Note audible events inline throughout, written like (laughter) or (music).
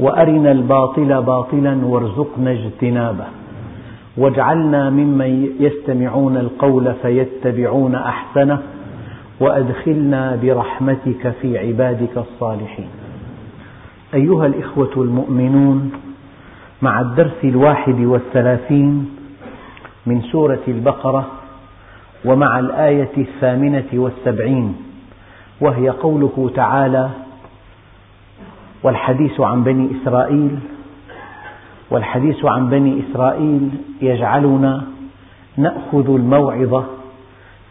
وأرنا الباطل باطلا وارزقنا اجتنابه. واجعلنا ممن يستمعون القول فيتبعون أحسنه وأدخلنا برحمتك في عبادك الصالحين. أيها الإخوة المؤمنون مع الدرس الواحد والثلاثين من سورة البقرة ومع الآية الثامنة والسبعين وهي قوله تعالى والحديث عن بني إسرائيل والحديث عن بني إسرائيل يجعلنا نأخذ الموعظة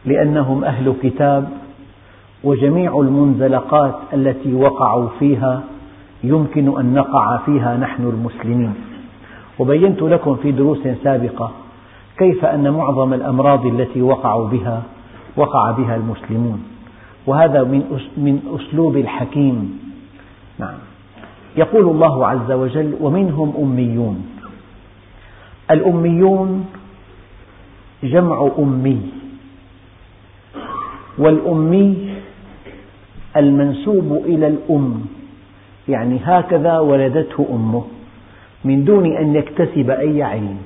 لأنهم أهل كتاب وجميع المنزلقات التي وقعوا فيها يمكن أن نقع فيها نحن المسلمين. وبينت لكم في دروس سابقة كيف أن معظم الأمراض التي وقعوا بها وقع بها المسلمون. وهذا من أسلوب الحكيم. نعم. يقول الله عز وجل ومنهم أميون. الأميون جمع أمي والأمي المنسوب إلى الأم يعني هكذا ولدته أمه من دون أن يكتسب أي علم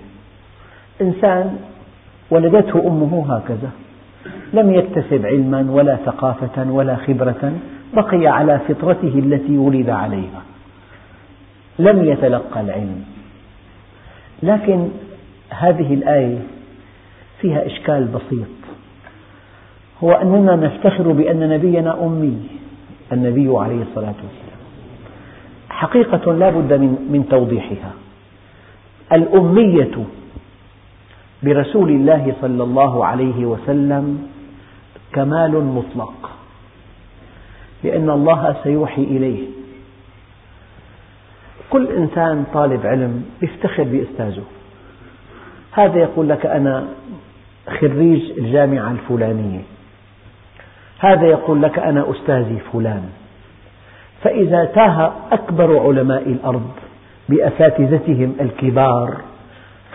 إنسان ولدته أمه هكذا لم يكتسب علما ولا ثقافة ولا خبرة بقي على فطرته التي ولد عليها. لم يتلقى العلم. لكن هذه الآية فيها إشكال بسيط. هو أننا نفتخر بأن نبينا أمي النبي عليه الصلاة والسلام حقيقة لا بد من توضيحها. الأمية برسول الله صلى الله عليه وسلم كمال مطلق لأن الله سيوحي إليه. كل إنسان طالب علم يفتخر بأستاذه. هذا يقول لك أنا خريج الجامعة الفلانية. هذا يقول لك أنا أستاذي فلان. فإذا تاه أكبر علماء الأرض بأساتذتهم الكبار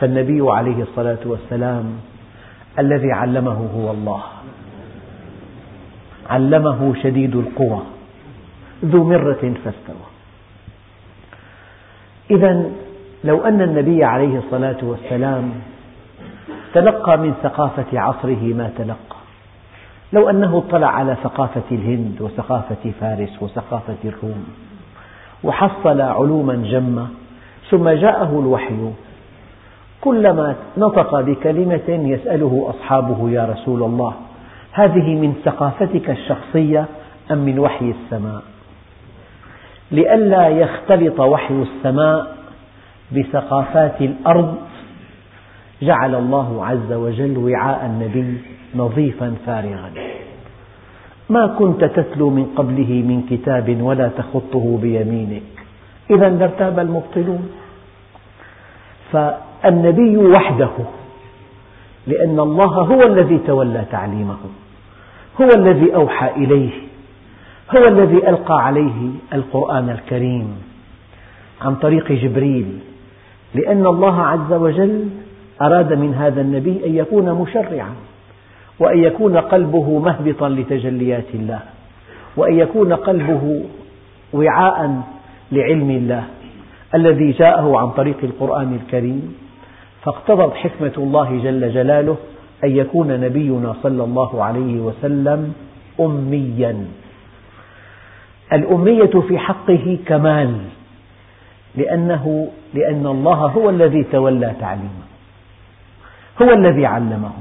فالنبي عليه الصلاة والسلام الذي علمه هو الله. علمه شديد القوى ذو مرة فاستوى. إذا لو أن النبي عليه الصلاة والسلام تلقى من ثقافة عصره ما تلقى لو أنه اطلع على ثقافة الهند وثقافة فارس وثقافة الروم وحصل علوما جمة ثم جاءه الوحي كلما نطق بكلمة يسأله أصحابه يا رسول الله هذه من ثقافتك الشخصية أم من وحي السماء؟ لئلا يختلط وحي السماء بثقافات الأرض جعل الله عز وجل وعاء النبي نظيفا فارغا. ما كنت تتلو من قبله من كتاب ولا تخطه بيمينك. إذا لارتاب المبطلون. فالنبي وحده لأن الله هو الذي تولى تعليمه هو الذي أوحى إليه. هو الذي ألقى عليه القرآن الكريم عن طريق جبريل لأن الله عز وجل أراد من هذا النبي أن يكون مشرعا وأن يكون قلبه مهبطا لتجليات الله وأن يكون قلبه وعاء لعلم الله الذي جاءه عن طريق القرآن الكريم. فاقتضت حكمة الله جل جلاله أن يكون نبينا صلى الله عليه وسلم أميا. الأمية في حقه كمال لأنه لأن الله هو الذي تولى تعليمه هو الذي علمه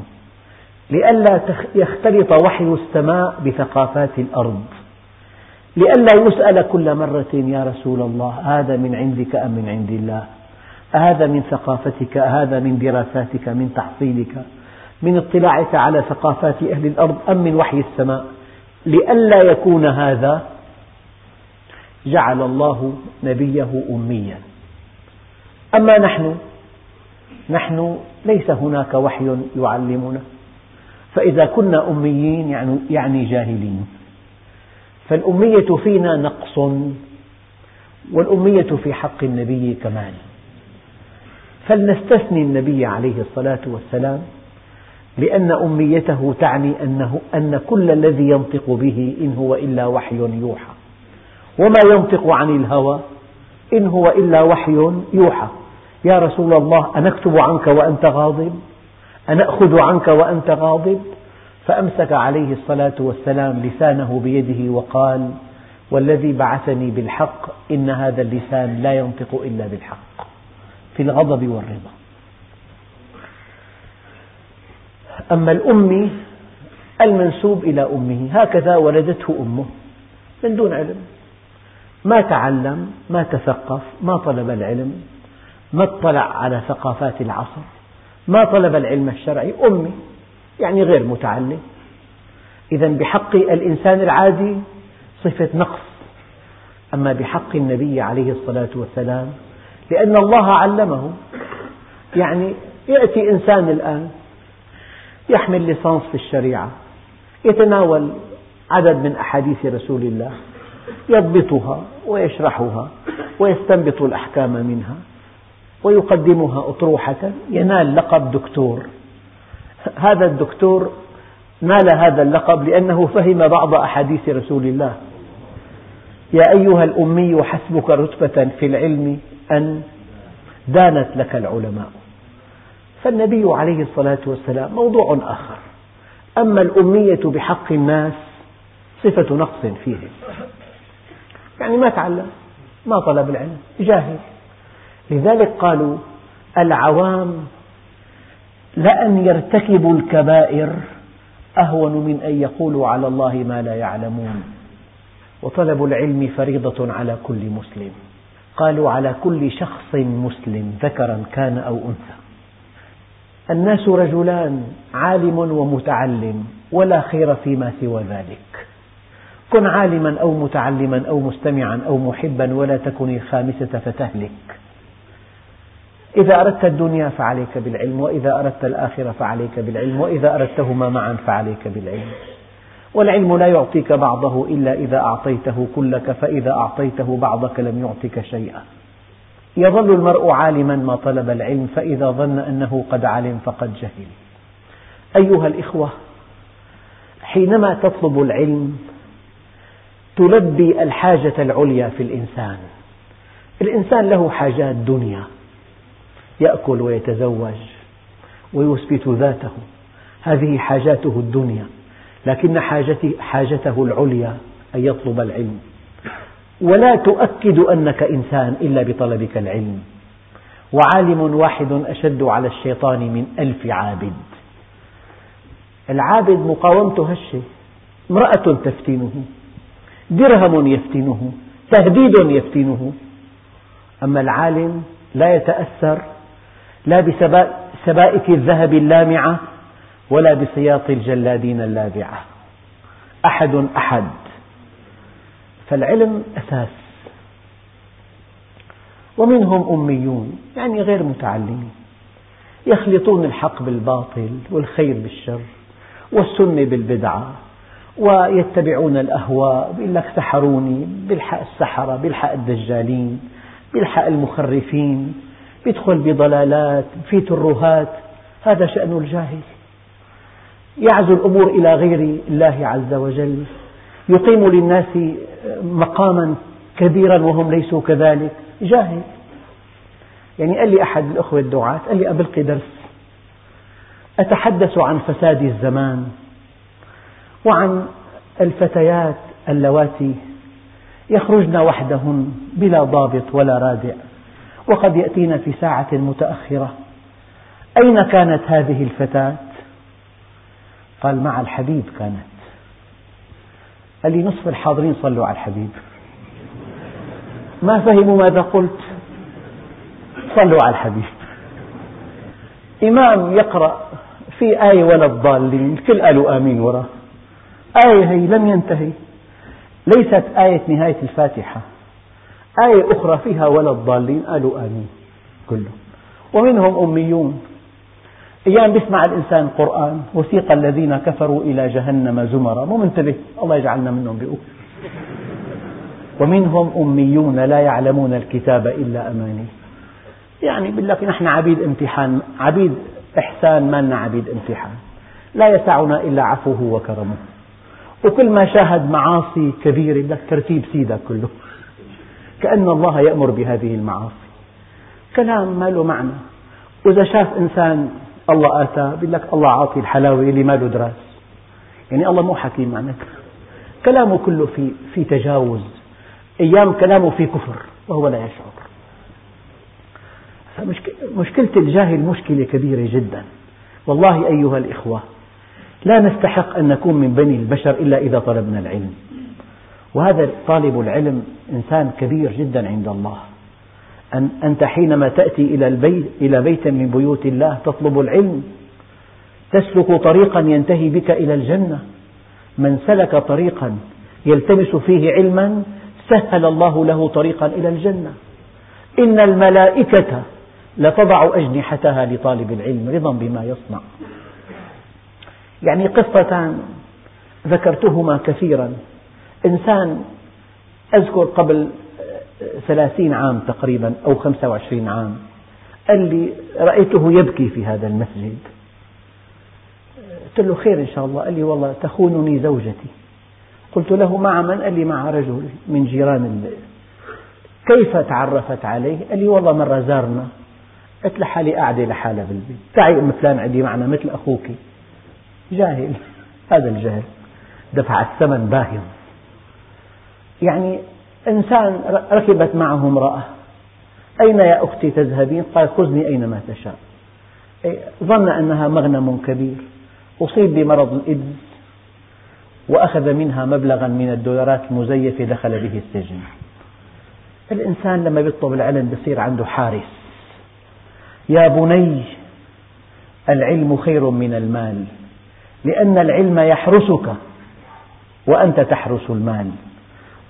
لئلا يختلط وحي السماء بثقافات الأرض لئلا يسأل كل مرة يا رسول الله هذا من عندك أم من عند الله؟ أهذا من ثقافتك؟ أهذا من دراساتك؟ من تحصيلك؟ من اطلاعك على ثقافات أهل الأرض أم من وحي السماء؟ لئلا يكون هذا جعل الله نبيه أميا. أما نحن نحن ليس هناك وحي يعلمنا. فإذا كنا أميين يعني, يعني جاهلين. فالأمية فينا نقص والأمية في حق النبي كمال فلنستثني النبي عليه الصلاة والسلام لأن أميته تعني أنه أن كل الذي ينطق به إن هو إلا وحي يوحى. وما ينطق عن الهوى إن هو إلا وحي يوحى. يا رسول الله أنكتب عنك وأنت غاضب؟ أنأخذ عنك وأنت غاضب؟ فأمسك عليه الصلاة والسلام لسانه بيده وقال والذي بعثني بالحق إن هذا اللسان لا ينطق إلا بالحق. في الغضب والرضا. أما الأمي المنسوب إلى أمه هكذا ولدته أمه من دون علم. ما تعلم ما تثقف ما طلب العلم ما اطلع على ثقافات العصر ما طلب العلم الشرعي أمي يعني غير متعلم. إذا بحق الإنسان العادي صفة نقص. أما بحق النبي عليه الصلاة والسلام لأن الله علمه. يعني يأتي إنسان الآن يحمل ليسانس في الشريعة يتناول عدد من أحاديث رسول الله يضبطها ويشرحها ويستنبط الأحكام منها ويقدمها أطروحة ينال لقب دكتور. هذا الدكتور نال هذا اللقب لأنه فهم بعض أحاديث رسول الله. يا أيها الأمي حسبك رتبة في العلم أن دانت لك العلماء. فالنبي عليه الصلاة والسلام موضوع آخر. أما الأمية بحق الناس صفة نقص فيهم. يعني ما تعلم ما طلب العلم جاهل. لذلك قالوا العوام لأن يرتكبوا الكبائر أهون من أن يقولوا على الله ما لا يعلمون. وطلب العلم فريضة على كل مسلم. قالوا على كل شخص مسلم ذكرا كان أو أنثى. الناس رجلان عالم ومتعلم ولا خير فيما سوى ذلك. كن عالما أو متعلما أو مستمعا أو محبا ولا تكن الخامسة فتهلك. إذا أردت الدنيا فعليك بالعلم وإذا أردت الآخرة فعليك بالعلم وإذا أردتهما معا فعليك بالعلم. والعلم لا يعطيك بعضه إلا إذا أعطيته كلك فإذا أعطيته بعضك لم يعطك شيئا. يظل المرء عالما ما طلب العلم فإذا ظن أنه قد علم فقد جهل. أيها الإخوة حينما تطلب العلم تلبي الحاجة العليا في الإنسان. الإنسان له حاجات دنيا. يأكل ويتزوج ويثبت ذاته. هذه حاجاته الدنيا. لكن حاجته العليا أن يطلب العلم. ولا تؤكد أنك إنسان إلا بطلبك العلم. وعالم واحد أشد على الشيطان من ألف عابد. العابد مقاومته هشة امرأة تفتنه. درهم يفتنه تهديد يفتنه. أما العالم لا يتأثر لا بسبائك الذهب اللامعة ولا بسياط الجلادين اللابعة. أحد أحد. فالعلم أساس. ومنهم أميون يعني غير متعلمين يخلطون الحق بالباطل والخير بالشر والسنة بالبدعة. ويتبعون الأهواء بيقول لك سحروني بالحق السحرة بالحق الدجالين بالحق المخرفين يدخل بضلالات في ترهات. هذا شأن الجاهل. يعزو الأمور إلى غير الله عز وجل. يقيم للناس مقاما كبيرا وهم ليسوا كذلك. جاهل. يعني قال لي أحد الأخوة الدعاة قال لي أبلقي درس أتحدث عن فساد الزمان. وعن الفتيات اللواتي يخرجن وحدهن بلا ضابط ولا رادع وقد يأتين في ساعة متأخرة. أين كانت هذه الفتاة؟ قال مع الحبيب كانت. قال لي نصف الحاضرين صلوا على الحبيب. ما فهموا ماذا قلت؟ صلوا على الحبيب. إمام يقرأ في آية ولا الضالين الكل قالوا آمين وراه آية هي لم ينتهي. ليست آية نهاية الفاتحة. آية أخرى فيها ولا الضالين. قالوا آمين. كلهم ومنهم أميون. أيام يسمع الإنسان القرآن وسيق الذين كفروا إلى جهنم زمرا. مو منتبه. الله يجعلنا منهم بيقول. ومنهم أميون. لا يعلمون الكتاب إلا أماني. يعني بيقول لك نحن عبيد امتحان. عبيد إحسان. ما لنا عبيد امتحان. لا يسعنا إلا عفوه وكرمه. وكل ما شاهد معاصي كبيرة لك ترتيب سيدك كله. كأن الله يأمر بهذه المعاصي. كلام ما له معنى. وإذا شاف إنسان الله آتاه بيقول لك الله عاطي الحلاوة اللي ما له دراس. يعني الله مو حكيم معناته كلامه كله في في تجاوز. أيام كلامه في كفر وهو لا يشعر. مشكلة الجاهل مشكلة كبيرة جدا. والله أيها الإخوة لا نستحق أن نكون من بني البشر إلا إذا طلبنا العلم. وهذا طالب العلم إنسان كبير جدا عند الله. أن أنت حينما تأتي إلى البيت إلى بيت من بيوت الله تطلب العلم. تسلك طريقا ينتهي بك إلى الجنة. من سلك طريقا يلتمس فيه علما سهل الله له طريقا إلى الجنة. إن الملائكة لتضع أجنحتها لطالب العلم رضا بما يصنع. يعني قصتان ذكرتهما كثيرا. إنسان أذكر قبل ثلاثين عام تقريبا أو خمسة وعشرين عام قال لي رأيته يبكي في هذا المسجد. قلت له خير إن شاء الله. قال لي والله تخونني زوجتي. قلت له مع من؟ قال لي مع رجل من جيران كيف تعرفت عليه؟ قال لي والله مرة زارنا. قلت لحالي قاعدة لحالها بالبيت. تعي أم فلان عندي معنا مثل أخوك. جاهل. هذا الجهل. دفع الثمن باهظ. يعني إنسان ركبت معه امرأة. أين يا أختي تذهبين؟ قال خذني أينما تشاء. ظن أنها مغنم كبير. أصيب بمرض الإيدز وأخذ منها مبلغا من الدولارات المزيفة دخل به السجن. الإنسان لما يطلب العلم بصير عنده حارس. يا بني العلم خير من المال. لأن العلم يحرسك وأنت تحرس المال.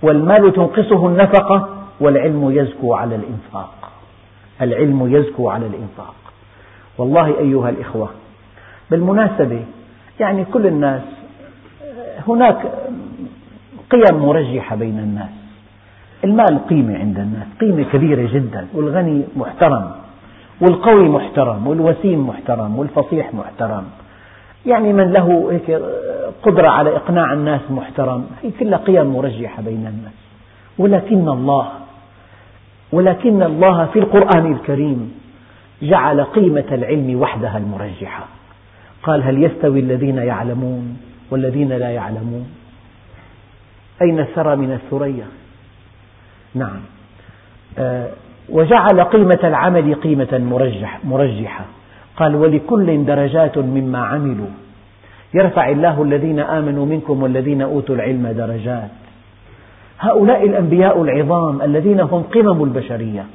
والمال تنقصه النفقة والعلم يزكو على الإنفاق. العلم يزكو على الإنفاق. والله أيها الإخوة بالمناسبة يعني كل الناس هناك قيم مرجحة بين الناس. المال قيمة عند الناس قيمة كبيرة جدا. والغني محترم والقوي محترم والوسيم محترم والفصيح محترم. يعني من له هيك قدرة على إقناع الناس محترم. هي كلها قيم مرجحة بين الناس. ولكن الله ولكن الله في القرآن الكريم جعل قيمة العلم وحدها المرجحة. قال هل يستوي الذين يعلمون والذين لا يعلمون؟ أين الثرى من الثريا؟ نعم. آه، وجعل قيمة العمل قيمة مرجح مرجحة. قال ولكل درجات مما عملوا. يرفع الله الذين آمنوا منكم والذين أوتوا العلم درجات. هؤلاء الأنبياء العظام الذين هم قمم البشرية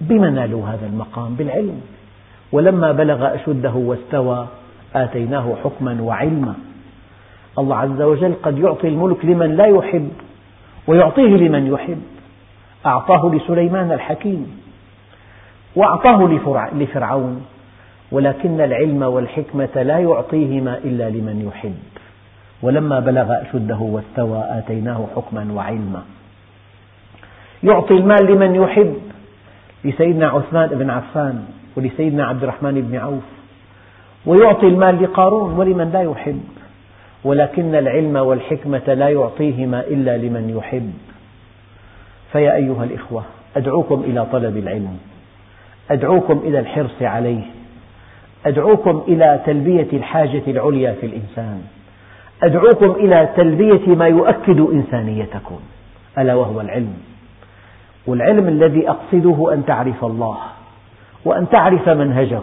بما نالوا هذا المقام؟ بالعلم. ولما بلغ أشده واستوى آتيناه حكما وعلما. الله عز وجل قد يعطي الملك لمن لا يحب ويعطيه لمن يحب. أعطاه لسليمان الحكيم وأعطاه لفرعون. ولكن العلم والحكمة لا يعطيهما إلا لمن يحب. ولما بلغ أشده واستوى آتيناه حكما وعلما. يعطي المال لمن يحب لسيدنا عثمان بن عفان ولسيدنا عبد الرحمن بن عوف. ويعطي المال لقارون ولمن لا يحب. ولكن العلم والحكمة لا يعطيهما إلا لمن يحب. فيا أيها الإخوة أدعوكم إلى طلب العلم. أدعوكم إلى الحرص عليه. أدعوكم إلى تلبية الحاجة العليا في الإنسان. أدعوكم إلى تلبية ما يؤكد إنسانيتكم. ألا وهو العلم. والعلم الذي أقصده أن تعرف الله وأن تعرف منهجه.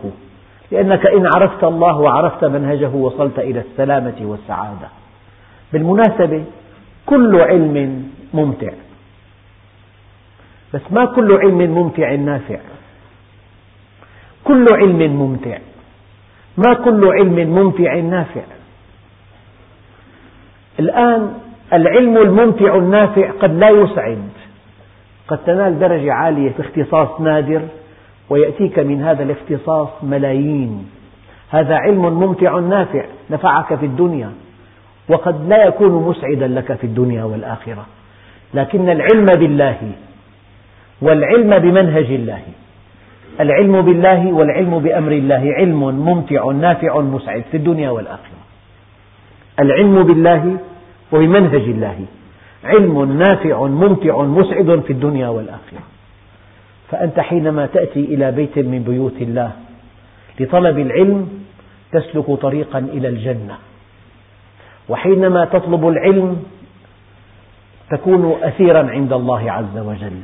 لأنك إن عرفت الله وعرفت منهجه وصلت إلى السلامة والسعادة. بالمناسبة كل علم ممتع. بس ما كل علم ممتع نافع. كل علم ممتع. ما كل علم ممتع نافع. الآن العلم الممتع النافع قد لا يسعد. قد تنال درجة عالية في اختصاص نادر ويأتيك من هذا الاختصاص ملايين. هذا علم ممتع نافع نفعك في الدنيا وقد لا يكون مسعدا لك في الدنيا والآخرة. لكن العلم بالله والعلم بمنهج الله. العلم بالله والعلم بأمر الله. علم ممتع نافع مسعد في الدنيا والآخرة. العلم بالله وبمنهج الله. علم نافع ممتع مسعد في الدنيا والآخرة. فأنت حينما تأتي إلى بيت من بيوت الله لطلب العلم تسلك طريقا إلى الجنة. وحينما تطلب العلم تكون أثيرا عند الله عز وجل.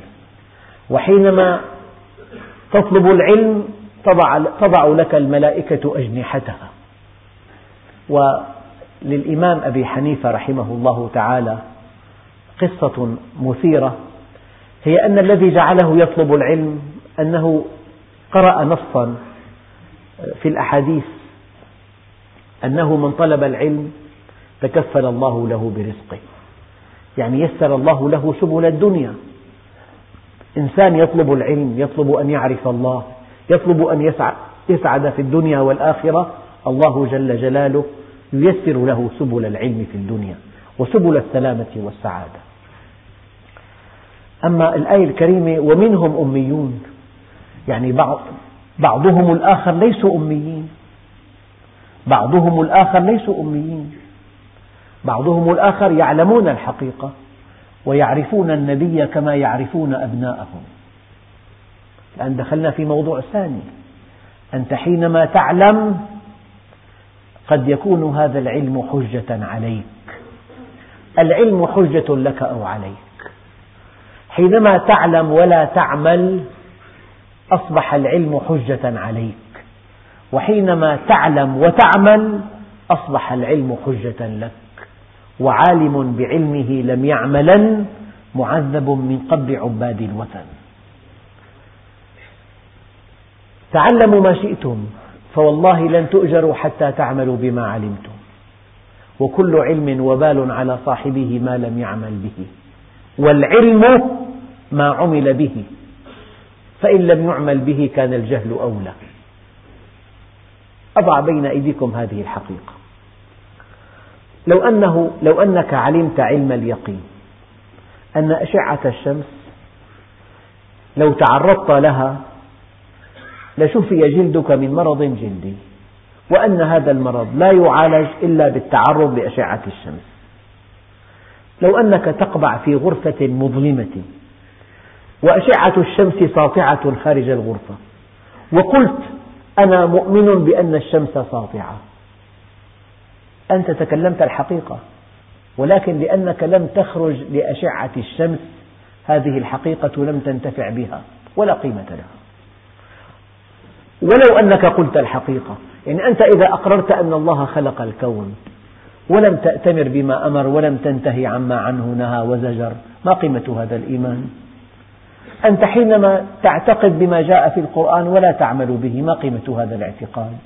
وحينما تطلب العلم تضع لك الملائكة أجنحتها. وللإمام أبي حنيفة رحمه الله تعالى قصة مثيرة هي أن الذي جعله يطلب العلم أنه قرأ نصا في الأحاديث أنه من طلب العلم تكفل الله له برزقه. يعني يسر الله له سبل الدنيا. إنسان يطلب العلم يطلب أن يعرف الله يطلب أن يسعد في الدنيا والآخرة. الله جل جلاله ييسر له سبل العلم في الدنيا وسبل السلامة والسعادة. أما الآية الكريمة ومنهم أميون. يعني بعض بعضهم الآخر ليسوا أميين. بعضهم الآخر ليسوا أميين. بعضهم الآخر يعلمون الحقيقة. ويعرفون النبي كما يعرفون أبناءهم. الآن دخلنا في موضوع ثاني. أنت حينما تعلم قد يكون هذا العلم حجة عليك. العلم حجة لك أو عليك. حينما تعلم ولا تعمل أصبح العلم حجة عليك. وحينما تعلم وتعمل أصبح العلم حجة لك. وعالم بعلمه لم يعملا معذب من قبر عباد الوثن. تعلموا ما شئتم فوالله لن تؤجروا حتى تعملوا بما علمتم. وكل علم وبال على صاحبه ما لم يعمل به والعلم ما عمل به فإن لم يعمل به كان الجهل أولى. أضع بين أيديكم هذه الحقيقة. لو, أنه لو أنك علمت علم اليقين أن أشعة الشمس لو تعرضت لها لشفي جلدك من مرض جلدي وأن هذا المرض لا يعالج إلا بالتعرض لأشعة الشمس. لو أنك تقبع في غرفة مظلمة وأشعة الشمس ساطعة خارج الغرفة وقلت أنا مؤمن بأن الشمس ساطعة أنت تكلمت الحقيقة ولكن لأنك لم تخرج لأشعة الشمس هذه الحقيقة لم تنتفع بها ولا قيمة لها. ولو أنك قلت الحقيقة يعني أنت إذا أقررت أن الله خلق الكون ولم تأتمر بما أمر ولم تنتهي عما عنه نهى وزجر ما قيمة هذا الإيمان؟ أنت حينما تعتقد بما جاء في القرآن ولا تعمل به ما قيمة هذا الاعتقاد؟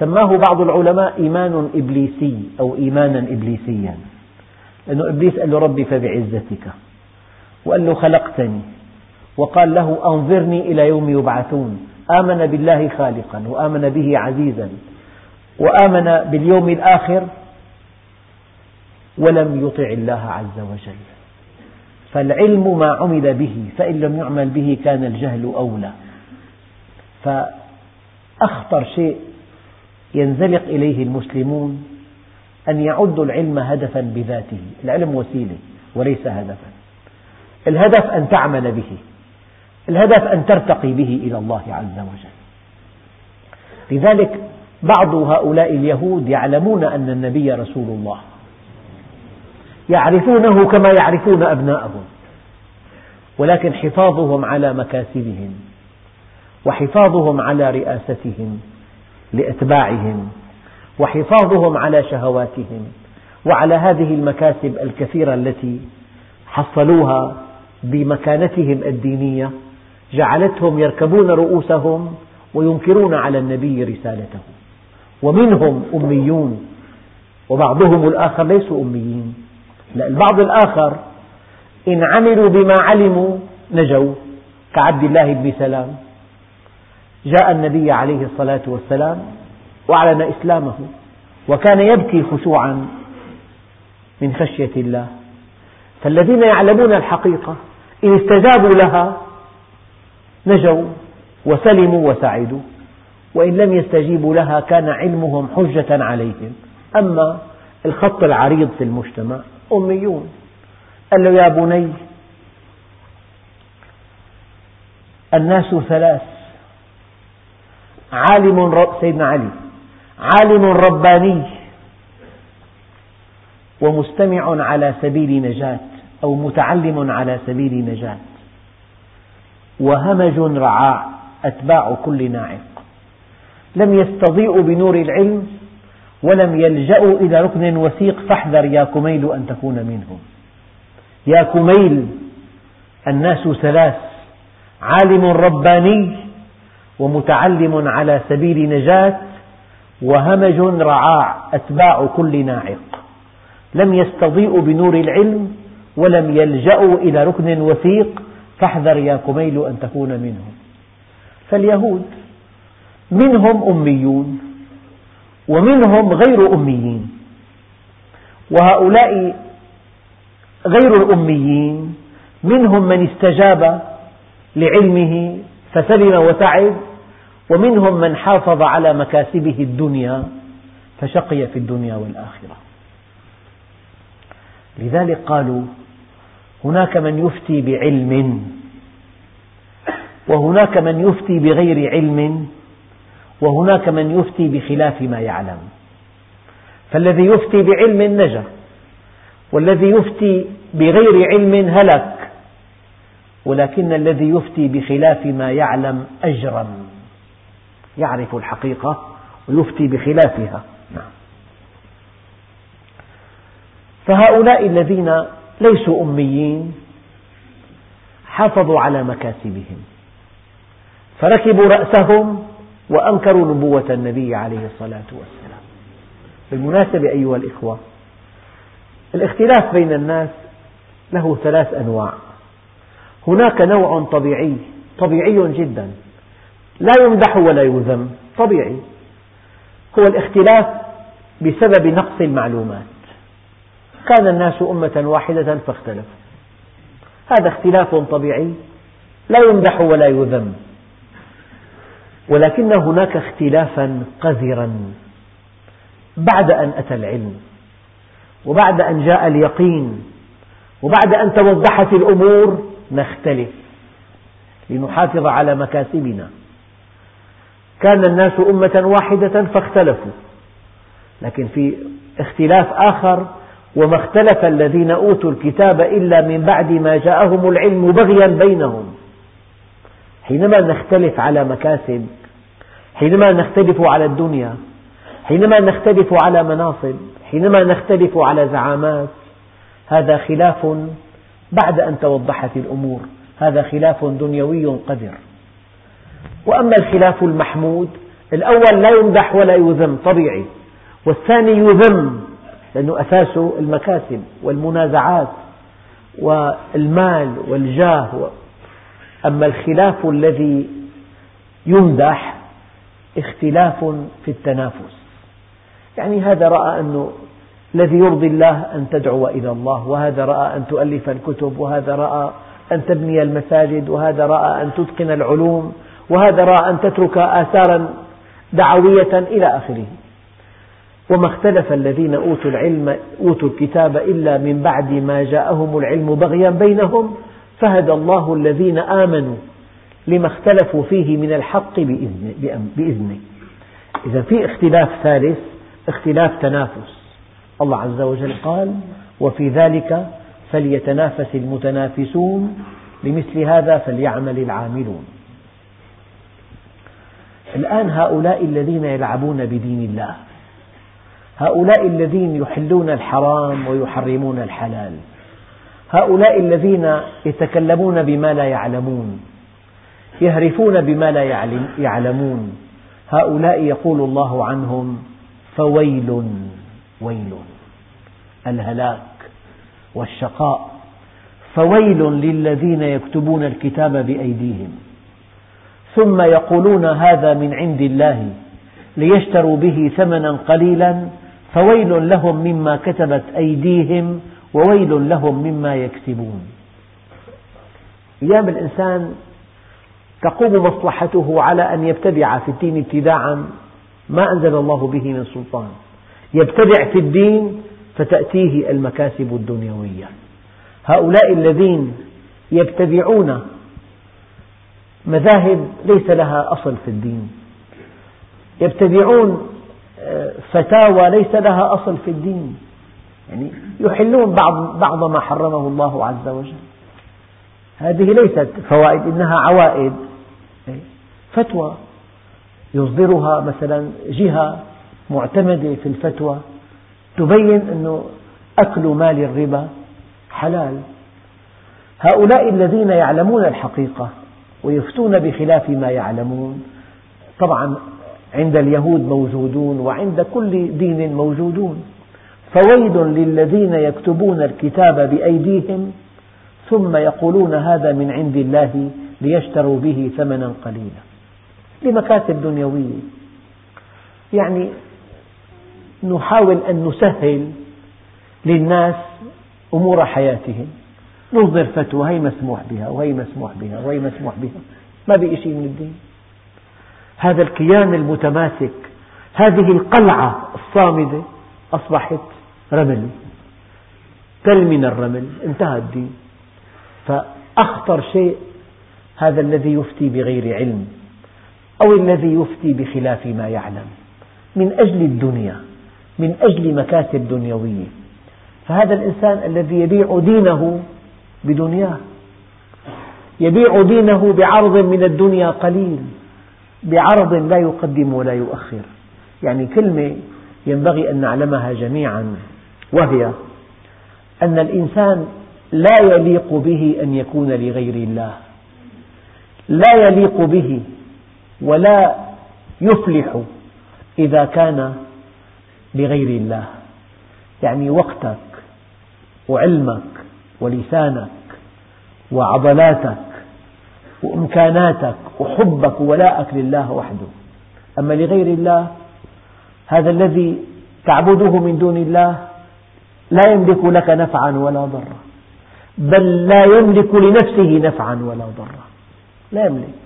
سماه بعض العلماء إيمان إبليسي أو إيمانا إبليسيا. لأنه إبليس قال له ربي فبعزتك وقال له خلقتني وقال له أنظرني إلى يوم يبعثون. آمن بالله خالقا وآمن به عزيزا وآمن باليوم الآخر ولم يطع الله عز وجل. فالعلم ما عمل به فإن لم يعمل به كان الجهل أولى. فأخطر شيء ينزلق إليه المسلمون أن يعدوا العلم هدفا بذاته. العلم وسيلة وليس هدفا. الهدف أن تعمل به. الهدف أن ترتقي به إلى الله عز وجل. لذلك بعض هؤلاء اليهود يعلمون أن النبي رسول الله. يعرفونه كما يعرفون أبناءهم. ولكن حفاظهم على مكاسبهم. وحفاظهم على رئاستهم. لأتباعهم وحفاظهم على شهواتهم وعلى هذه المكاسب الكثيرة التي حصلوها بمكانتهم الدينية جعلتهم يركبون رؤوسهم وينكرون على النبي رسالته. ومنهم أميون وبعضهم الآخر ليسوا أميين. لا البعض الآخر إن عملوا بما علموا نجوا كعبد الله بن سلام جاء النبي عليه الصلاة والسلام وأعلن إسلامه وكان يبكي خشوعا من خشية الله. فالذين يعلمون الحقيقة إن استجابوا لها نجوا وسلموا وسعدوا وإن لم يستجيبوا لها كان علمهم حجة عليهم. أما الخط العريض في المجتمع أميون. قال له يا بني الناس ثلاث. عالم رب سيدنا علي. عالم رباني. ومستمع على سبيل نجاة أو متعلم على سبيل نجاة. وهمج رعاع أتباع كل ناعق. لم يستضيئوا بنور العلم ولم يلجأوا إلى ركن وثيق فاحذر يا كميل أن تكون منهم. يا كميل الناس ثلاث. عالم رباني ومتعلم على سبيل نجاة وهمج رعاع أتباع كل ناعق. لم يستضيئوا بنور العلم ولم يلجأوا إلى ركن وثيق. فاحذر يا كميل أن تكون منهم. فاليهود منهم أميون ومنهم غير أميين. وهؤلاء غير الأميين منهم من استجاب لعلمه فسلم وسعد ومنهم من حافظ على مكاسبه الدنيا فشقي في الدنيا والآخرة. لذلك قالوا هناك من يفتي بعلم وهناك من يفتي بغير علم وهناك من يفتي بخلاف ما يعلم. فالذي يفتي بعلم نجا والذي يفتي بغير علم هلك. ولكن الذي يفتي بخلاف ما يعلم أجرم. يعرف الحقيقة ويفتي بخلافها. نعم. فهؤلاء الذين ليسوا أميين حافظوا على مكاسبهم. فركبوا رأسهم وأنكروا نبوة النبي عليه الصلاة والسلام. بالمناسبة أيها الإخوة الاختلاف بين الناس له ثلاث أنواع. هناك نوع طبيعي طبيعي جدا. لا يمدح ولا يذم طبيعي. هو الاختلاف بسبب نقص المعلومات. كان الناس أمة واحدة فاختلفوا هذا اختلاف طبيعي لا يمدح ولا يذم. ولكن هناك اختلافا قذرا. بعد أن أتى العلم وبعد أن جاء اليقين وبعد أن توضحت الأمور نختلف لنحافظ على مكاسبنا. كان الناس أمة واحدة فاختلفوا لكن في اختلاف آخر وما اختلف الذين أوتوا الكتاب إلا من بعد ما جاءهم العلم بغيا بينهم. حينما نختلف على مكاسب حينما نختلف على الدنيا حينما نختلف على مناصب حينما نختلف على زعامات هذا خلاف بعد أن توضحت الأمور. هذا خلاف دنيوي قذر وأما الخلاف المحمود الأول لا يمدح ولا يذم طبيعي. والثاني يذم لأنه أساسه المكاسب والمنازعات والمال والجاه. أما الخلاف الذي يمدح اختلاف في التنافس. يعني هذا رأى أنه الذي يرضي الله أن تدعو إلى الله وهذا رأى أن تؤلف الكتب وهذا رأى أن تبني المساجد وهذا رأى أن تتقن العلوم وهذا رأى أن تترك آثارا دعوية إلى آخره. وما اختلف الذين أوتوا العلم أوتوا الكتاب إلا من بعد ما جاءهم العلم بغيا بينهم فهدى الله الذين آمنوا لما اختلفوا فيه من الحق بإذنه. إذا في اختلاف ثالث اختلاف تنافس. الله عز وجل قال وفي ذلك فليتنافس المتنافسون لمثل هذا فليعمل العاملون. الآن هؤلاء الذين يلعبون بدين الله هؤلاء الذين يحلون الحرام ويحرمون الحلال هؤلاء الذين يتكلمون بما لا يعلمون يهرفون بما لا يعلمون هؤلاء يقول الله عنهم فويل. ويل. الهلاك والشقاء. فويل للذين يكتبون الكتاب بأيديهم. ثم يقولون هذا من عند الله ليشتروا به ثمنا قليلا. فويل لهم مما كتبت أيديهم وويل لهم مما يكسبون أيام الإنسان تقوم مصلحته على أن يبتدع في الدين ابتداعا ما أنزل الله به من سلطان. يبتدع في الدين فتأتيه المكاسب الدنيوية. هؤلاء الذين يبتدعون مذاهب ليس لها أصل في الدين. يبتدعون آه، فتاوى ليس لها أصل في الدين. يعني يحلون بعض, بعض ما حرمه الله عز وجل. هذه ليست فوائد إنها عوائد. فتوى يصدرها مثلا جهة معتمدة في الفتوى تبين أنه أكل مال الربا حلال. هؤلاء الذين يعلمون الحقيقة ويفتون بخلاف ما يعلمون طبعا عند اليهود موجودون وعند كل دين موجودون. فويل للذين يكتبون الكتاب بأيديهم ثم يقولون هذا من عند الله ليشتروا به ثمنا قليلا. لمكاسب دنيوية. يعني نحاول أن نسهل للناس أمور حياتهم. نصدر فتوى هي مسموح بها وهي مسموح بها وهي مسموح بها. ما بقي شيء من الدين. هذا الكيان المتماسك هذه القلعة الصامدة أصبحت رمل. تل من الرمل انتهى الدين. فأخطر شيء هذا الذي يفتي بغير علم أو الذي يفتي بخلاف ما يعلم من أجل الدنيا. من أجل مكاسب دنيوية. فهذا الإنسان الذي يبيع دينه بدنياه يبيع دينه بعرض من الدنيا قليل بعرض لا يقدم ولا يؤخر. يعني كلمة ينبغي أن نعلمها جميعا وهي أن الإنسان لا يليق به أن يكون لغير الله. لا يليق به ولا يفلح إذا كان لغير الله. يعني وقتك وعلمك ولسانك وعضلاتك وإمكاناتك وحبك وولاءك لله وحده. أما لغير الله هذا الذي تعبده من دون الله لا يملك لك نفعا ولا ضرا بل لا يملك لنفسه نفعا ولا ضرا. لا يملك.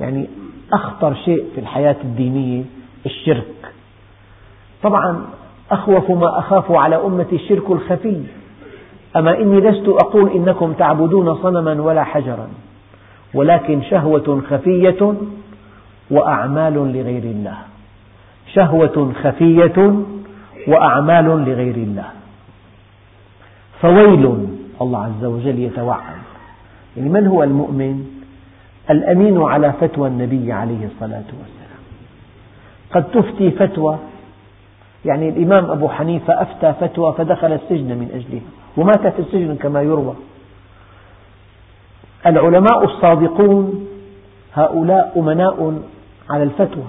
يعني أخطر شيء في الحياة الدينية الشرك. طبعا أخوف ما أخاف على أمتي الشرك الخفي. أما إني لست أقول إنكم تعبدون صنما ولا حجرا ولكن شهوة خفية وأعمال لغير الله. شهوة خفية وأعمال لغير الله. فويل الله عز وجل يتوعد. يعني من هو المؤمن؟ الأمين على فتوى النبي عليه الصلاة والسلام. قد تفتي فتوى يعني الإمام أبو حنيفة أفتى فتوى فدخل السجن من أجلها ومات في السجن كما يروى. العلماء الصادقون هؤلاء أمناء على الفتوى.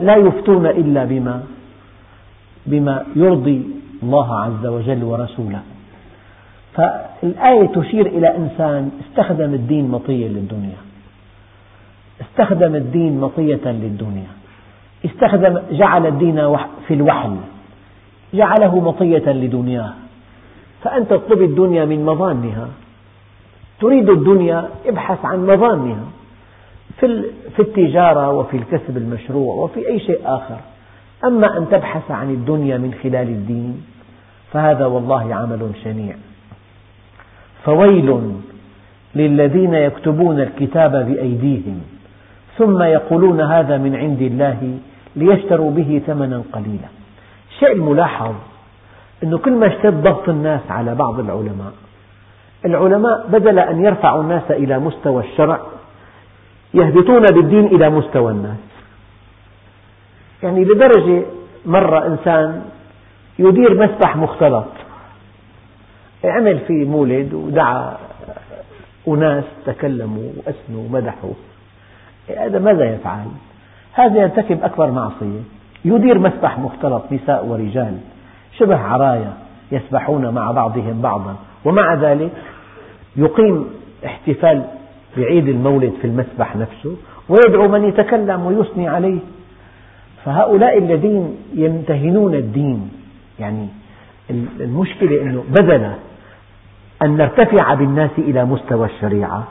لا يفتون إلا بما بما يرضي الله عز وجل ورسوله. فالآية تشير إلى إنسان استخدم الدين مطية للدنيا. استخدم الدين مطية للدنيا. استخدم جعل الدين في الوحل جعله مطية لدنياه. فأنت تطلب الدنيا من مظانها. تريد الدنيا ابحث عن مظانها. في التجارة وفي الكسب المشروع وفي أي شيء آخر. أما أن تبحث عن الدنيا من خلال الدين فهذا والله عمل شنيع. فويل للذين يكتبون الكتاب بأيديهم. ثم يقولون هذا من عند الله ليشتروا به ثمنا قليلا الشيء الملاحظ أنه كل ما اشتد ضغط الناس على بعض العلماء العلماء بدل أن يرفعوا الناس إلى مستوى الشرع يهبطون بالدين إلى مستوى الناس يعني لدرجة مرة إنسان يدير مسبح مختلط عمل فيه مولد ودعا أناس تكلموا وأثنوا ومدحوا هذا ماذا يفعل؟ هذا يرتكب أكبر معصية. يدير مسبح مختلط نساء ورجال. شبه عرايا يسبحون مع بعضهم بعضا. ومع ذلك يقيم احتفال بعيد المولد في المسبح نفسه ويدعو من يتكلم ويثني عليه. فهؤلاء الذين يمتهنون الدين يعني المشكلة أنه بدل أن نرتفع بالناس إلى مستوى الشريعة.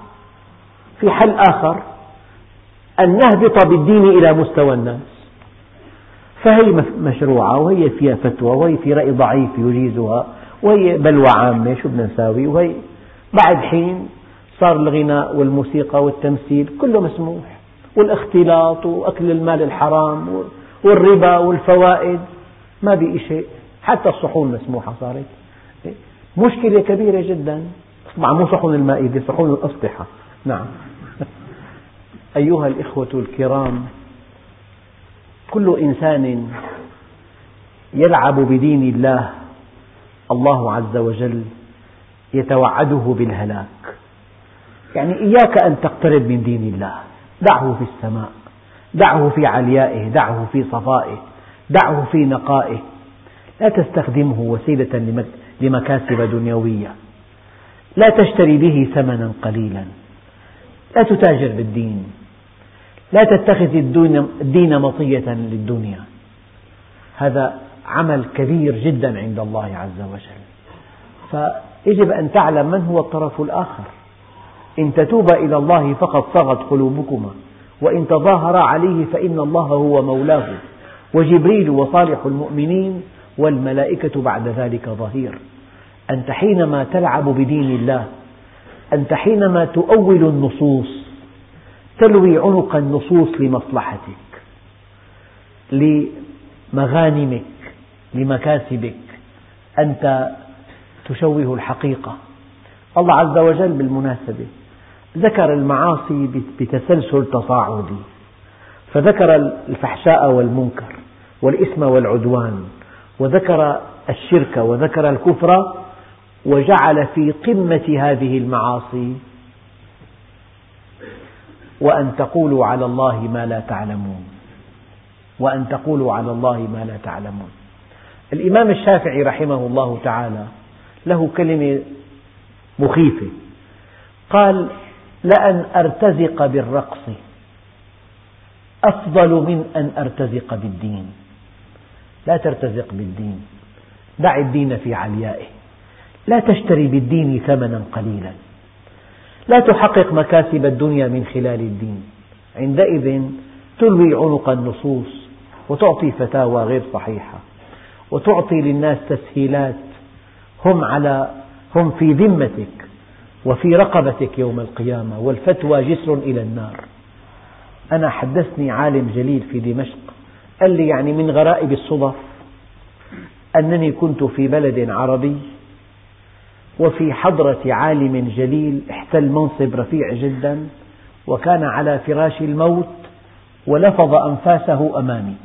في حل آخر أن نهبط بالدين إلى مستوى الناس. فهي مشروعة وهي فيها فتوى وهي في رأي ضعيف يجيزها وهي بلوى عامة شو بدنا نساوي وهي بعد حين صار الغناء والموسيقى والتمثيل كله مسموح والاختلاط وأكل المال الحرام والربا والفوائد ما بقي شيء حتى الصحون مسموحة صارت. مشكلة كبيرة جدا. طبعا مو صحون المائدة صحون الأسطحة. نعم. أيها الإخوة الكرام كل إنسان يلعب بدين الله الله عز وجل يتوعده بالهلاك. يعني إياك أن تقترب من دين الله. دعه في السماء دعه في عليائه دعه في صفائه دعه في نقائه. لا تستخدمه وسيلة لمكاسب دنيوية. لا تشتري به ثمنا قليلا. لا تتاجر بالدين. لا تتخذ الدين مطية للدنيا. هذا عمل كبير جدا عند الله عز وجل. فيجب أن تعلم من هو الطرف الآخر. إن تتوبا إلى الله فقد صغت قلوبكما. وإن تظاهرا عليه فإن الله هو مولاه. وجبريل وصالح المؤمنين والملائكة بعد ذلك ظهير. أنت حينما تلعب بدين الله أنت حينما تؤول النصوص تلوي عنق النصوص لمصلحتك لمغانمك لمكاسبك. أنت تشوه الحقيقة. الله عز وجل بالمناسبة ذكر المعاصي بتسلسل تصاعدي فذكر الفحشاء والمنكر والإثم والعدوان وذكر الشرك وذكر الكفر وجعل في قمة هذه المعاصي وأن تقولوا على الله ما لا تعلمون. وأن تقولوا على الله ما لا تعلمون. الإمام الشافعي رحمه الله تعالى له كلمة مخيفة. قال لأن أرتزق بالرقص أفضل من أن أرتزق بالدين. لا ترتزق بالدين. دع الدين في عليائه. لا تشتري بالدين ثمنا قليلا. لا تحقق مكاسب الدنيا من خلال الدين. عندئذ تلوي عنق النصوص وتعطي فتاوى غير صحيحة وتعطي للناس تسهيلات. هم على هم في ذمتك وفي رقبتك يوم القيامة والفتوى جسر إلى النار. أنا حدثني عالم جليل في دمشق قال لي يعني من غرائب الصدف أنني كنت في بلد عربي وفي حضرة عالم جليل احتل منصب رفيع جدا وكان على فراش الموت ولفظ أنفاسه أمامي.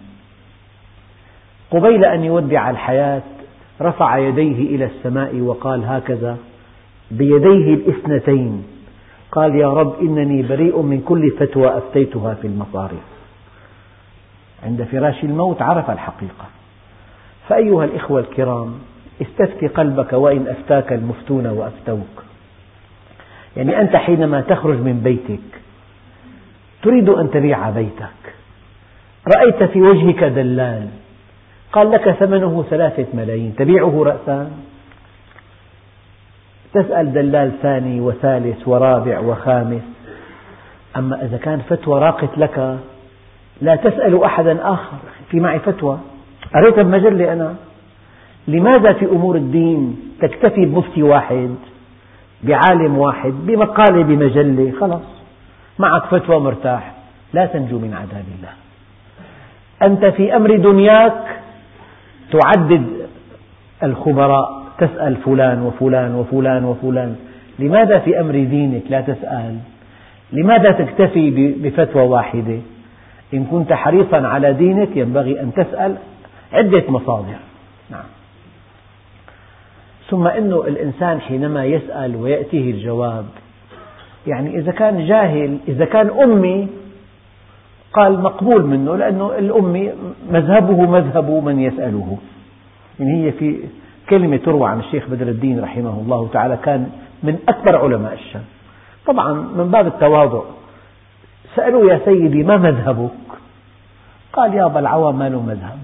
قبيل أن يودع الحياة رفع يديه إلى السماء وقال هكذا بيديه الاثنتين. قال يا رب إنني بريء من كل فتوى أفتيتها في المصارف عند فراش الموت عرف الحقيقة. فأيها الإخوة الكرام استفتي قلبك وإن أفتاك المفتون وأفتوك. يعني أنت حينما تخرج من بيتك تريد أن تبيع بيتك. رأيت في وجهك دلال. قال لك ثمنه ثلاثة ملايين. تبيعه رأسا؟ تسأل دلال ثاني وثالث ورابع وخامس. أما إذا كان فتوى راقت لك لا تسأل أحدا آخر في معي فتوى. قريتها بمجلة أنا؟ لماذا في أمور الدين تكتفي بمفتي واحد بعالم واحد بمقالة بمجلة؟ خلاص معك فتوى مرتاح لا تنجو من عذاب الله. أنت في أمر دنياك تعدد الخبراء تسأل فلان وفلان وفلان وفلان. لماذا في أمر دينك لا تسأل؟ لماذا تكتفي بفتوى واحدة؟ إن كنت حريصا على دينك ينبغي أن تسأل عدة مصادر. نعم. ثم أن الإنسان حينما يسأل ويأتيه الجواب يعني إذا كان جاهل إذا كان أمي قال مقبول منه لأنه الأمي مذهبه مذهب من يسأله. يعني هي في كلمة تروى عن الشيخ بدر الدين رحمه الله تعالى كان من أكبر علماء الشام. طبعا من باب التواضع سألوه يا سيدي ما مذهبك؟ قال يا أبا العوام ما له مذهب.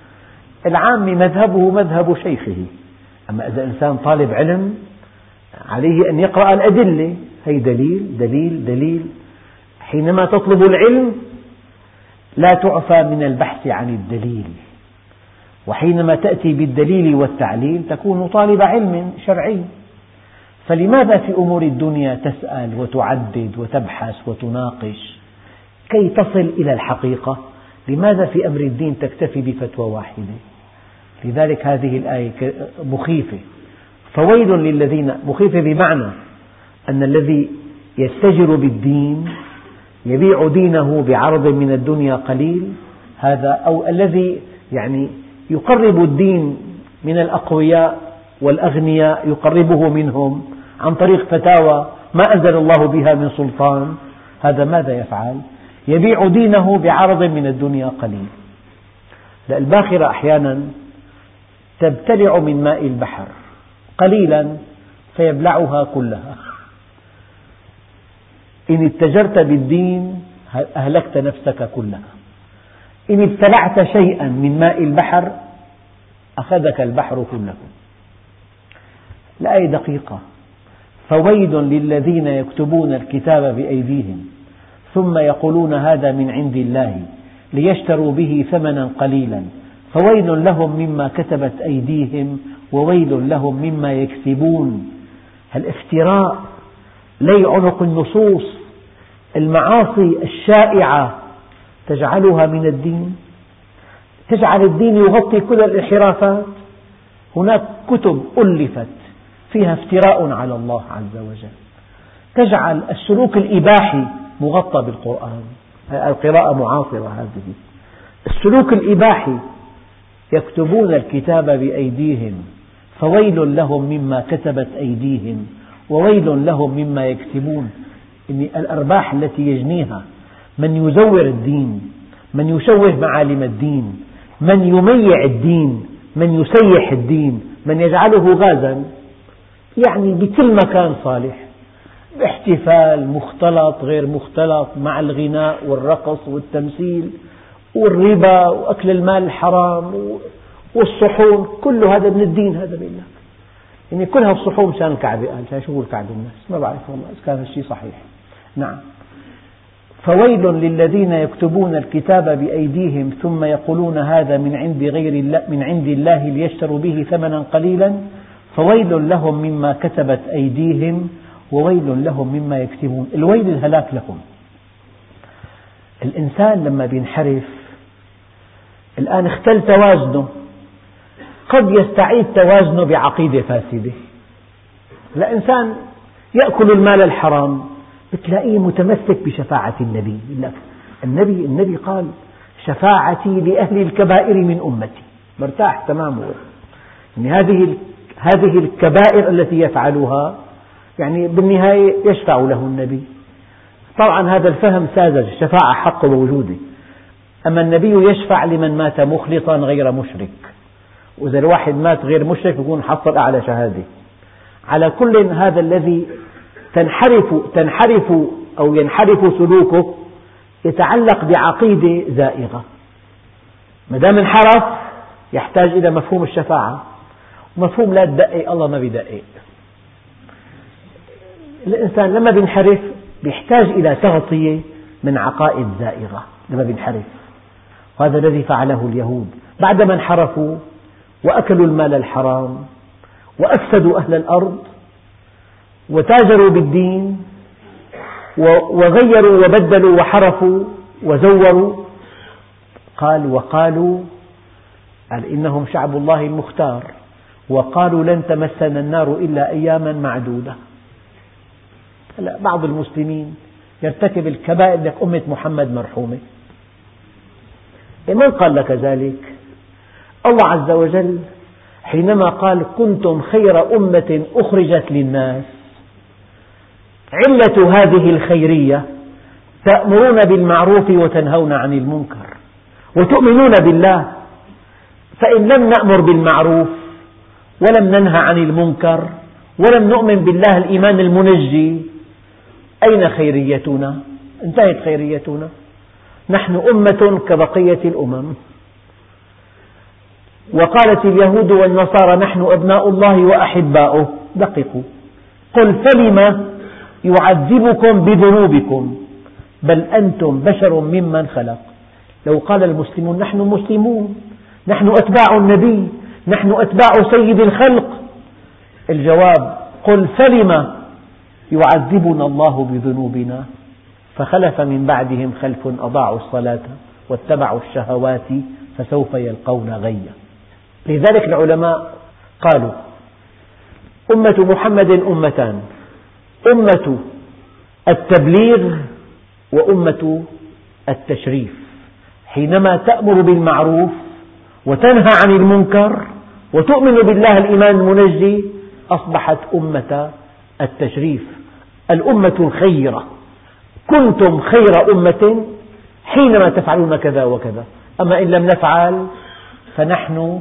(laughs) العام مذهبه مذهب شيخه. أما إذا إنسان طالب علم عليه أن يقرأ الأدلة. هي دليل دليل دليل. حينما تطلب العلم لا تعفى من البحث عن الدليل. وحينما تأتي بالدليل والتعليل تكون طالب علم شرعي. فلماذا في أمور الدنيا تسأل وتعدد وتبحث وتناقش؟ كي تصل إلى الحقيقة. لماذا في أمر الدين تكتفي بفتوى واحدة؟ لذلك هذه الآية مخيفة فويل للذين مخيفة بمعنى أن الذي يستجر بالدين يبيع دينه بعرض من الدنيا قليل هذا أو الذي يعني يقرب الدين من الأقوياء والأغنياء يقربه منهم عن طريق فتاوى ما أنزل الله بها من سلطان هذا ماذا يفعل؟ يبيع دينه بعرض من الدنيا قليل الباخرة أحيانا تبتلع من ماء البحر. قليلا فيبلعها كلها. إن اتجرت بالدين أهلكت نفسك كلها. إن ابتلعت شيئا من ماء البحر أخذك البحر كله. الآية دقيقة. فويل للذين يكتبون الكتاب بأيديهم ثم يقولون هذا من عند الله ليشتروا به ثمنا قليلا. فويل لهم مما كتبت أيديهم وويل لهم مما يكسبون. الافتراء لي عنق النصوص المعاصي الشائعة تجعلها من الدين. تجعل الدين يغطي كل الانحرافات. هناك كتب ألفت فيها افتراء على الله عز وجل. تجعل السلوك الإباحي مغطى بالقرآن. القراءة معاصرة هذه. السلوك الإباحي يكتبون الكتاب بأيديهم فويل لهم مما كتبت أيديهم وويل لهم مما يكسبون إن الأرباح التي يجنيها من يزور الدين من يشوه معالم الدين من يميع الدين من يسيح الدين من يجعله غازا يعني بكل مكان صالح. باحتفال مختلط غير مختلط مع الغناء والرقص والتمثيل. والربا وأكل المال الحرام والصحون كل هذا من الدين هذا لك يعني كلها الصحون مشان الكعبة قال مشان شو الكعبة الناس؟ ما بعرف والله إذا كان الشيء صحيح. نعم. فويل للذين يكتبون الكتاب بأيديهم ثم يقولون هذا من عند غير الله من عند الله ليشتروا به ثمنا قليلا. فويل لهم مما كتبت أيديهم وويل لهم مما يكتبون. الويل الهلاك لهم. الإنسان لما بينحرف الآن اختل توازنه. قد يستعيد توازنه بعقيدة فاسدة. لا إنسان يأكل المال الحرام بتلاقيه متمسك بشفاعة النبي. لك النبي النبي قال شفاعتي لأهل الكبائر من أمتي. مرتاح تماما يعني هذه هذه الكبائر التي يفعلها يعني بالنهاية يشفع له النبي. طبعا هذا الفهم ساذج الشفاعة حق موجودة. أما النبي يشفع لمن مات مخلصا غير مشرك. وإذا الواحد مات غير مشرك يكون حصل أعلى شهادة. على كل هذا الذي تنحرف تنحرف أو ينحرف سلوكه يتعلق بعقيدة زائغة. ما دام انحرف يحتاج إلى مفهوم الشفاعة. مفهوم لا تدقق الله ما بيدقق. الإنسان لما بينحرف بيحتاج إلى تغطية من عقائد زائغة. لما بينحرف. وهذا الذي فعله اليهود. بعدما انحرفوا وأكلوا المال الحرام وأفسدوا أهل الأرض وتاجروا بالدين وغيروا وبدلوا وحرفوا وزوروا قال وقالوا قال إنهم شعب الله المختار وقالوا لن تمسنا النار إلا أياما معدودة. بعض المسلمين يرتكب الكبائر لك أمة محمد مرحومة. من قال لك ذلك؟ الله عز وجل حينما قال كنتم خير أمة أخرجت للناس. علة هذه الخيرية تأمرون بالمعروف وتنهون عن المنكر وتؤمنون بالله. فإن لم نأمر بالمعروف ولم ننهى عن المنكر ولم نؤمن بالله الإيمان المنجي أين خيريتنا؟ انتهت خيريتنا. نحن أمة كبقية الأمم. وقالت اليهود والنصارى نحن أبناء الله وأحباؤه. دققوا. قل فلم يعذبكم بذنوبكم؟ بل أنتم بشر ممن خلق. لو قال المسلمون نحن مسلمون. نحن أتباع النبي. نحن أتباع سيد الخلق. الجواب قل فلم يعذبنا الله بذنوبنا؟ فخلف من بعدهم خلف أضاعوا الصلاة واتبعوا الشهوات فسوف يلقون غيا. لذلك العلماء قالوا أمة محمد أمتان أمة التبليغ وأمة التشريف. حينما تأمر بالمعروف وتنهى عن المنكر وتؤمن بالله الإيمان المنجي أصبحت أمة التشريف الأمة الخيرة. كنتم خير أمة حينما تفعلون كذا وكذا. أما إن لم نفعل فنحن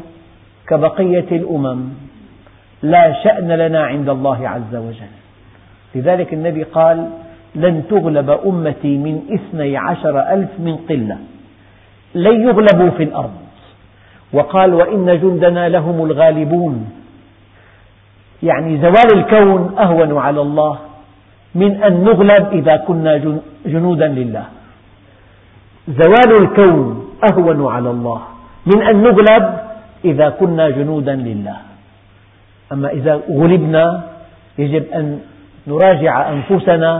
كبقية الأمم لا شأن لنا عند الله عز وجل. لذلك النبي قال لن تغلب أمتي من اثني عشر ألف من قلة لن يغلبوا في الأرض. وقال وإن جندنا لهم الغالبون. يعني زوال الكون أهون على الله. من أن نغلب إذا كنا جنودا لله. زوال الكون أهون على الله. من أن نغلب إذا كنا جنودا لله. أما إذا غلبنا يجب أن نراجع أنفسنا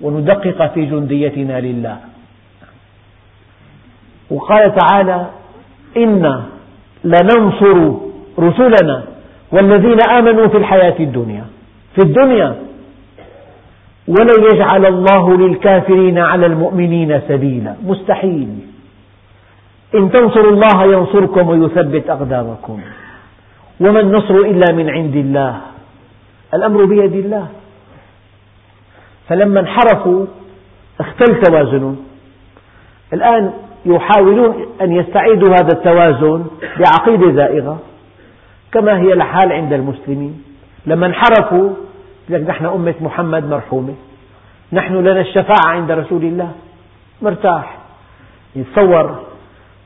وندقق في جنديتنا لله. وقال تعالى إنا لننصر رسلنا والذين آمنوا في الحياة الدنيا. في الدنيا ولن يجعل الله للكافرين على المؤمنين سبيلا. مستحيل. إن تنصروا الله ينصركم ويثبت أقدامكم. وما النصر إلا من عند الله. الأمر بيد الله. فلما انحرفوا اختل توازنهم الآن يحاولون أن يستعيدوا هذا التوازن بعقيدة زائغة كما هي الحال عند المسلمين. لما انحرفوا لك نحن أمة محمد مرحومة. نحن لنا الشفاعة عند رسول الله. مرتاح. يتصور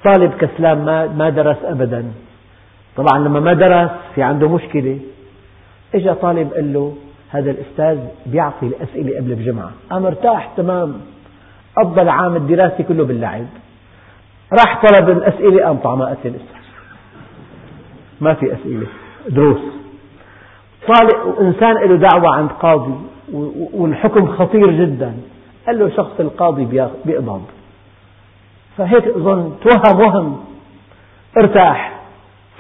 طالب كسلان ما درس أبدا. طبعا لما ما درس في عنده مشكلة. إجا طالب قال له هذا الأستاذ بيعطي الأسئلة قبل الجمعة. أنا مرتاح تمام. قضى العام الدراسي كله باللعب. راح طلب الأسئلة. قام طعمها قتل ما في أسئلة. دروس. طالب إنسان له دعوة عند قاضي والحكم خطير جدا. قال له شخص القاضي بيقبض. فهيك أظن توهم وهم. ارتاح.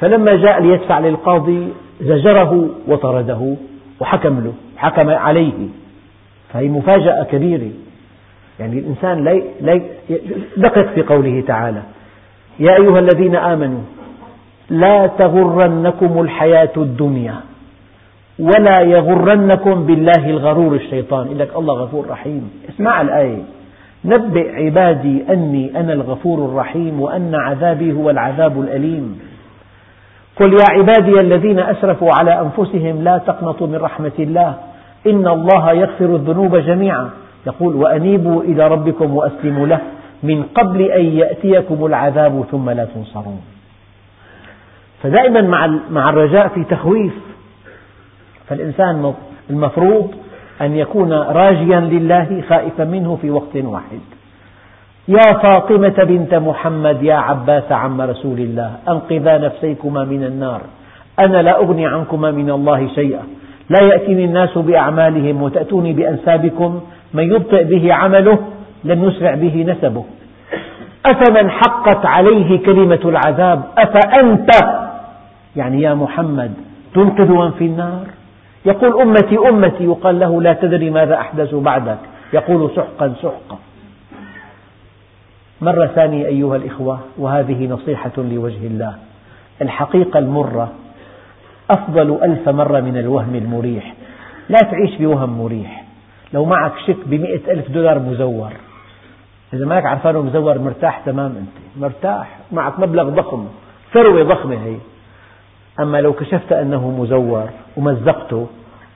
فلما جاء ليدفع للقاضي زجره وطرده وحكم له. حكم عليه. فهي مفاجأة كبيرة. يعني الإنسان لا دقق في قوله تعالى. يا أيها الذين آمنوا لا تغرنكم الحياة الدنيا. ولا يغرنكم بالله الغرور الشيطان. يقول لك الله غفور رحيم. اسمع الآية. نبئ عبادي أني أنا الغفور الرحيم وأن عذابي هو العذاب الأليم. قل يا عبادي الذين أسرفوا على أنفسهم لا تقنطوا من رحمة الله. إن الله يغفر الذنوب جميعا. يقول وأنيبوا إلى ربكم وأسلموا له. من قبل أن يأتيكم العذاب ثم لا تنصرون. فدائما مع الرجاء في تخويف. فالإنسان المفروض أن يكون راجيا لله خائفا منه في وقت واحد. يا فاطمة بنت محمد يا عباس عم رسول الله أنقذا نفسيكما من النار. أنا لا أغني عنكما من الله شيئا. لا يأتيني الناس بأعمالهم وتأتوني بأنسابكم. من يبطئ به عمله لن يسرع به نسبه. أفمن حقت عليه كلمة العذاب؟ أفأنت؟ يعني يا محمد تنقذ من في النار. يقول أمتي أمتي. يقال له لا تدري ماذا أحدث بعدك. يقول سحقا سحقا. مرة ثانية أيها الإخوة وهذه نصيحة لوجه الله. الحقيقة المرة أفضل ألف مرة من الوهم المريح. لا تعيش بوهم مريح. لو معك شيك بمئة ألف دولار مزور. إذا ماك عرفانه مزور مرتاح تمام أنت. مرتاح. معك مبلغ ضخم. ثروة ضخمة هي. أما لو كشفت أنه مزور ومزقته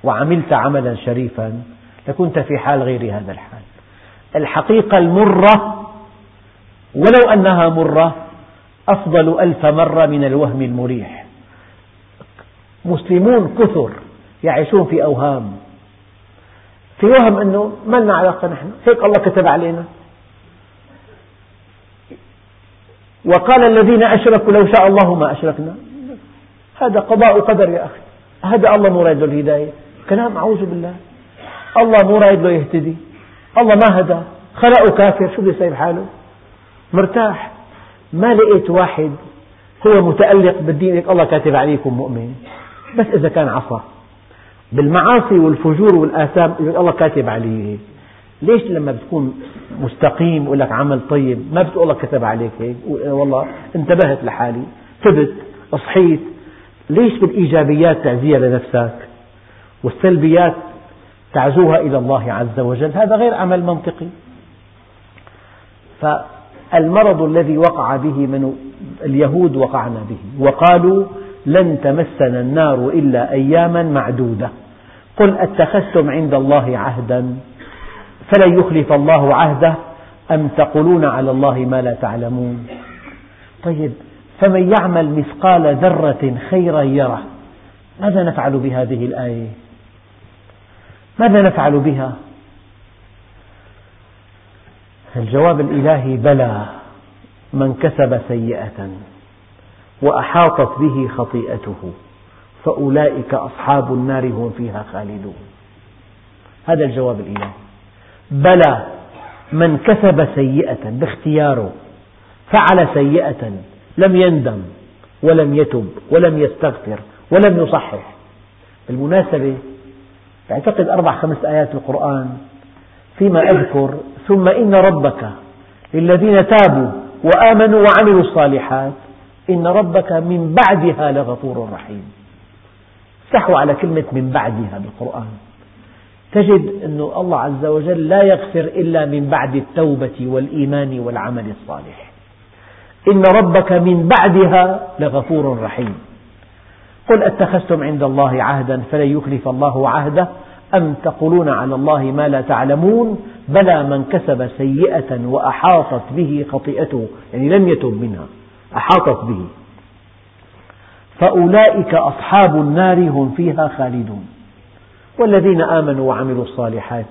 وعملت عملا شريفا لكنت في حال غير هذا الحال. الحقيقة المرة ولو أنها مرة أفضل ألف مرة من الوهم المريح. مسلمون كثر يعيشون في أوهام. في وهم أنه ما لنا علاقة نحن. هيك الله كتب علينا. وقال الذين أشركوا لو شاء الله ما أشركنا. هذا قضاء وقدر يا أخي. هذا الله له الهداية. كلام أعوذ بالله. الله مو رايد له يهتدي. الله ما هدى. خلقه كافر. شو بده يسوي بحاله؟ مرتاح. ما لقيت واحد هو متألق بالدين. الله كاتب عليكم مؤمن. بس إذا كان عصى بالمعاصي والفجور والآثام الله كاتب عليه. ليش لما بتكون مستقيم ويقول لك عمل طيب ما بتقول الله كتب عليك هيك؟ والله انتبهت لحالي. تبت صحيت ليش بالإيجابيات تعزيها لنفسك؟ والسلبيات تعزوها إلى الله عز وجل. هذا غير عمل منطقي. فالمرض الذي وقع به من اليهود وقعنا به. وقالوا لن تمسنا النار إلا أياما معدودة. قل أتخذتم عند الله عهدا فلن يخلف الله عهده. أم تقولون على الله ما لا تعلمون؟ طيب فمن يعمل مثقال ذرة خيرا يره ماذا نفعل بهذه الآية؟ ماذا نفعل بها؟ الجواب الإلهي بلى من كسب سيئة وأحاطت به خطيئته فأولئك أصحاب النار هم فيها خالدون. هذا الجواب الإلهي. بلى من كسب سيئة باختياره فعل سيئة لم يندم ولم يتب ولم يستغفر ولم يصحح. بالمناسبة أعتقد أربع خمس آيات في القرآن فيما أذكر ثم إن ربك للذين تابوا وآمنوا وعملوا الصالحات إن ربك من بعدها لغفور رحيم. افتحوا على كلمة من بعدها بالقرآن. تجد أن الله عز وجل لا يغفر إلا من بعد التوبة والإيمان والعمل الصالح. إن ربك من بعدها لغفور رحيم. قل أتخذتم عند الله عهدا فلن يخلف الله عهده أم تقولون على الله ما لا تعلمون بلى من كسب سيئة وأحاطت به خطيئته يعني لم يتب منها أحاطت به. فأولئك أصحاب النار هم فيها خالدون. والذين آمنوا وعملوا الصالحات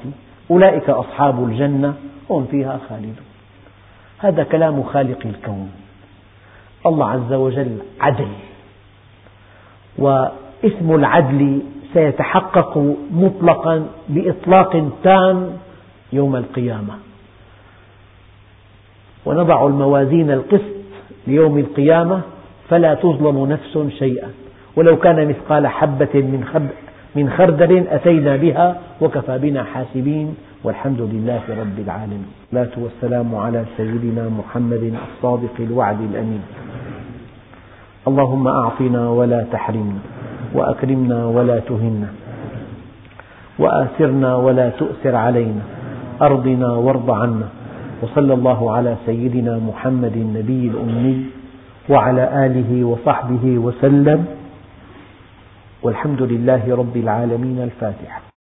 أولئك أصحاب الجنة هم فيها خالدون. هذا كلام خالق الكون. الله عز وجل عدل. واسم العدل سيتحقق مطلقا بإطلاق تام يوم القيامة. ونضع الموازين القسط ليوم القيامة فلا تظلم نفس شيئا. ولو كان مثقال حبة من, من خردل أتينا بها وكفى بنا حاسبين والحمد لله رب العالمين. الصلاة والسلام على سيدنا محمد الصادق الوعد الأمين. اللهم أعطنا ولا تحرمنا وأكرمنا ولا تهنا وآثرنا ولا تؤثر علينا أرضنا وارض عنا وصلى الله على سيدنا محمد النبي الأمي وعلى آله وصحبه وسلم والحمد لله رب العالمين الفاتحة.